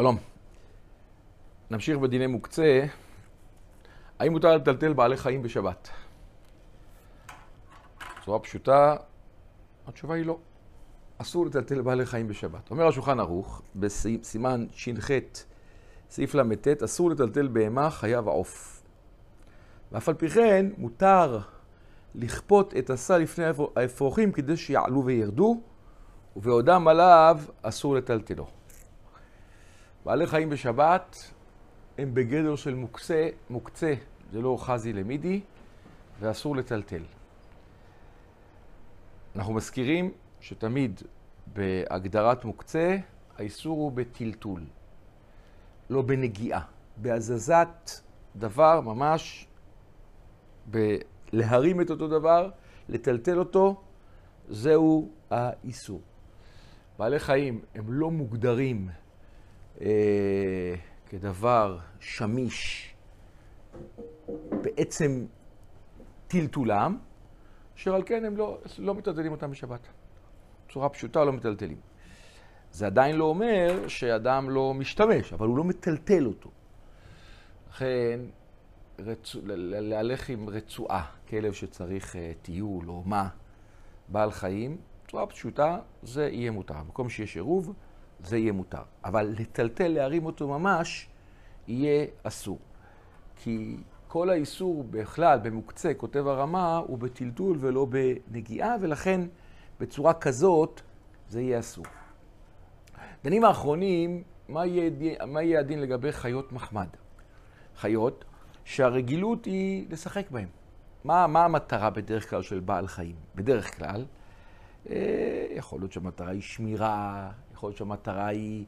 שלום. נמשיך בדיני מוקצה. האם מותר לטלטל בעלי חיים בשבת? בצורה פשוטה, התשובה היא לא. אסור לטלטל בעלי חיים בשבת. אומר השולחן ערוך, בסימן ש"ח, סעיף ל"ט, אסור לטלטל בהמה, חיה ועוף. ואף על פי כן, מותר לכפות את הסל לפני האפרוחים כדי שיעלו וירדו, ובעודם עליו אסור לטלטלו. בעלי חיים בשבת הם בגדר של מוקצה, מוקצה, זה לא חזי למידי, ואסור לטלטל. אנחנו מזכירים שתמיד בהגדרת מוקצה, האיסור הוא בטלטול, לא בנגיעה, בהזזת דבר ממש, בלהרים את אותו דבר, לטלטל אותו, זהו האיסור. בעלי חיים הם לא מוגדרים אה, כדבר שמיש בעצם טלטולם, אשר על כן הם לא, לא מטלטלים אותם בשבת. בצורה פשוטה לא מטלטלים. זה עדיין לא אומר שאדם לא משתמש, אבל הוא לא מטלטל אותו. לכן, רצו, להלך עם רצועה, כלב שצריך uh, טיול או מה, בעל חיים, בצורה פשוטה, זה יהיה מותר. במקום שיש עירוב, זה יהיה מותר. אבל לטלטל, להרים אותו ממש, יהיה אסור. כי כל האיסור בכלל, במוקצה, כותב הרמה, הוא בטלטול ולא בנגיעה, ולכן בצורה כזאת זה יהיה אסור. דנים האחרונים, מה יהיה, מה יהיה הדין לגבי חיות מחמד? חיות שהרגילות היא לשחק בהן. מה, מה המטרה בדרך כלל של בעל חיים? בדרך כלל, יכול להיות שהמטרה היא שמירה, יכול להיות שהמטרה היא...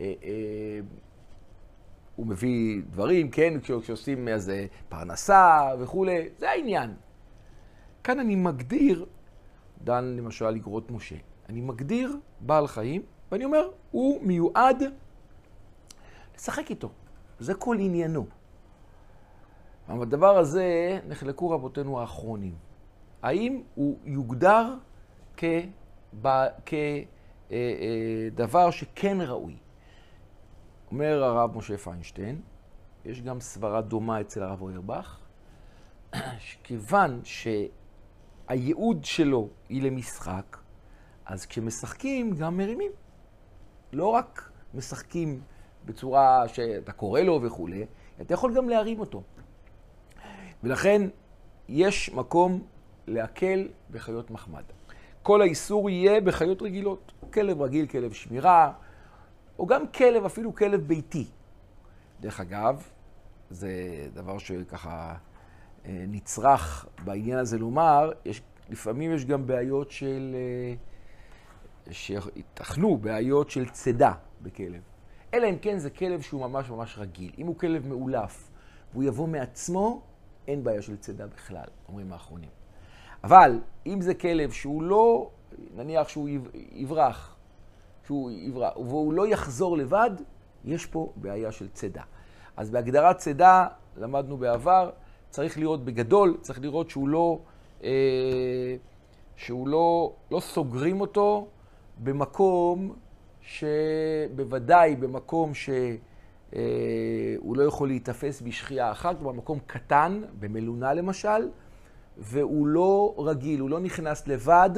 אה, אה, הוא מביא דברים, כן, כשעושים איזה פרנסה וכולי, זה העניין. כאן אני מגדיר, דן למשל לגרות משה, אני מגדיר בעל חיים, ואני אומר, הוא מיועד לשחק איתו. זה כל עניינו. אבל בדבר הזה נחלקו רבותינו האחרונים. האם הוא יוגדר כדבר שכן ראוי? אומר הרב משה פיינשטיין, יש גם סברה דומה אצל הרב אוירבך, שכיוון שהייעוד שלו היא למשחק, אז כשמשחקים גם מרימים. לא רק משחקים בצורה שאתה קורא לו וכולי, אתה יכול גם להרים אותו. ולכן יש מקום להקל בחיות מחמד. כל האיסור יהיה בחיות רגילות. כלב רגיל, כלב שמירה, או גם כלב, אפילו כלב ביתי. דרך אגב, זה דבר שככה אה, נצרך בעניין הזה לומר, יש, לפעמים יש גם בעיות של, אה, שיתכנו בעיות של צידה בכלב. אלא אם כן זה כלב שהוא ממש ממש רגיל. אם הוא כלב מאולף והוא יבוא מעצמו, אין בעיה של צידה בכלל, אומרים האחרונים. אבל אם זה כלב שהוא לא, נניח שהוא יברח, שהוא יברא, והוא לא יחזור לבד, יש פה בעיה של צידה. אז בהגדרת צידה, למדנו בעבר, צריך לראות בגדול, צריך לראות שהוא לא, אה, שהוא לא, לא סוגרים אותו במקום שבוודאי במקום שהוא אה, לא יכול להיתפס בשחייה אחת, כלומר מקום קטן, במלונה למשל, והוא לא רגיל, הוא לא נכנס לבד.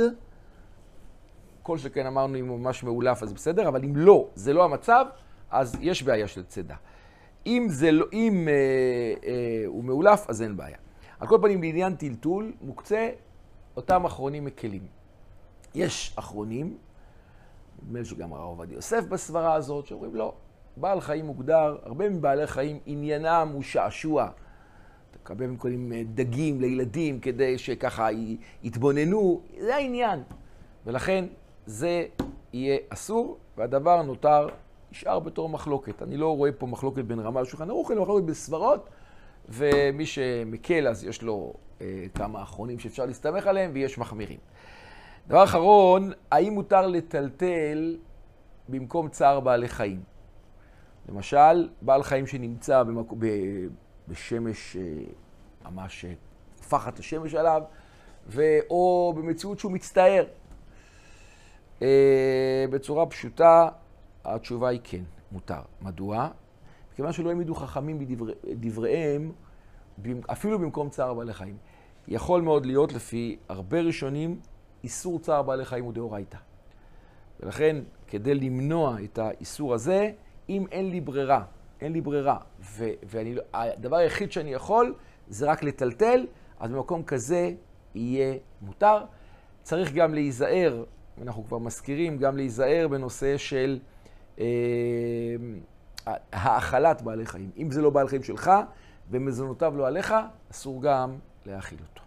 כל שכן אמרנו אם הוא ממש מאולף אז בסדר, אבל אם לא, זה לא המצב, אז יש בעיה של צידה. אם, זה לא, אם אה, אה, הוא מאולף, אז אין בעיה. על כל פנים, לעניין טלטול, מוקצה אותם אחרונים מקלים. יש אחרונים, נדמה לי שגם הרב עובדיה יוסף בסברה הזאת, שאומרים לא, בעל חיים מוגדר, הרבה מבעלי חיים עניינם הוא שעשוע. אתה מקבל מקודם דגים לילדים כדי שככה יתבוננו, זה העניין. ולכן זה יהיה אסור, והדבר נותר, נשאר בתור מחלוקת. אני לא רואה פה מחלוקת בין רמה לשולחן ערוך, אלא מחלוקת בסברות, ומי שמקל אז יש לו אה, כמה אחרונים שאפשר להסתמך עליהם, ויש מחמירים. דבר אחרון, האם מותר לטלטל במקום צער בעלי חיים? למשל, בעל חיים שנמצא במק... בשמש אה, ממש פחת השמש עליו, ו... או במציאות שהוא מצטער. אה, בצורה פשוטה, התשובה היא כן. מותר. מדוע? מכיוון שלא העמידו חכמים בדבריהם, אפילו במקום צער בעלי חיים. יכול מאוד להיות, לפי הרבה ראשונים, איסור צער בעלי חיים הוא דאורייתא. ולכן, כדי למנוע את האיסור הזה, אם אין לי ברירה, אין לי ברירה, והדבר היחיד שאני יכול זה רק לטלטל, אז במקום כזה יהיה מותר. צריך גם להיזהר, אנחנו כבר מזכירים, גם להיזהר בנושא של אה, האכלת בעלי חיים. אם זה לא בעל חיים שלך ומזונותיו לא עליך, אסור גם להאכיל אותו.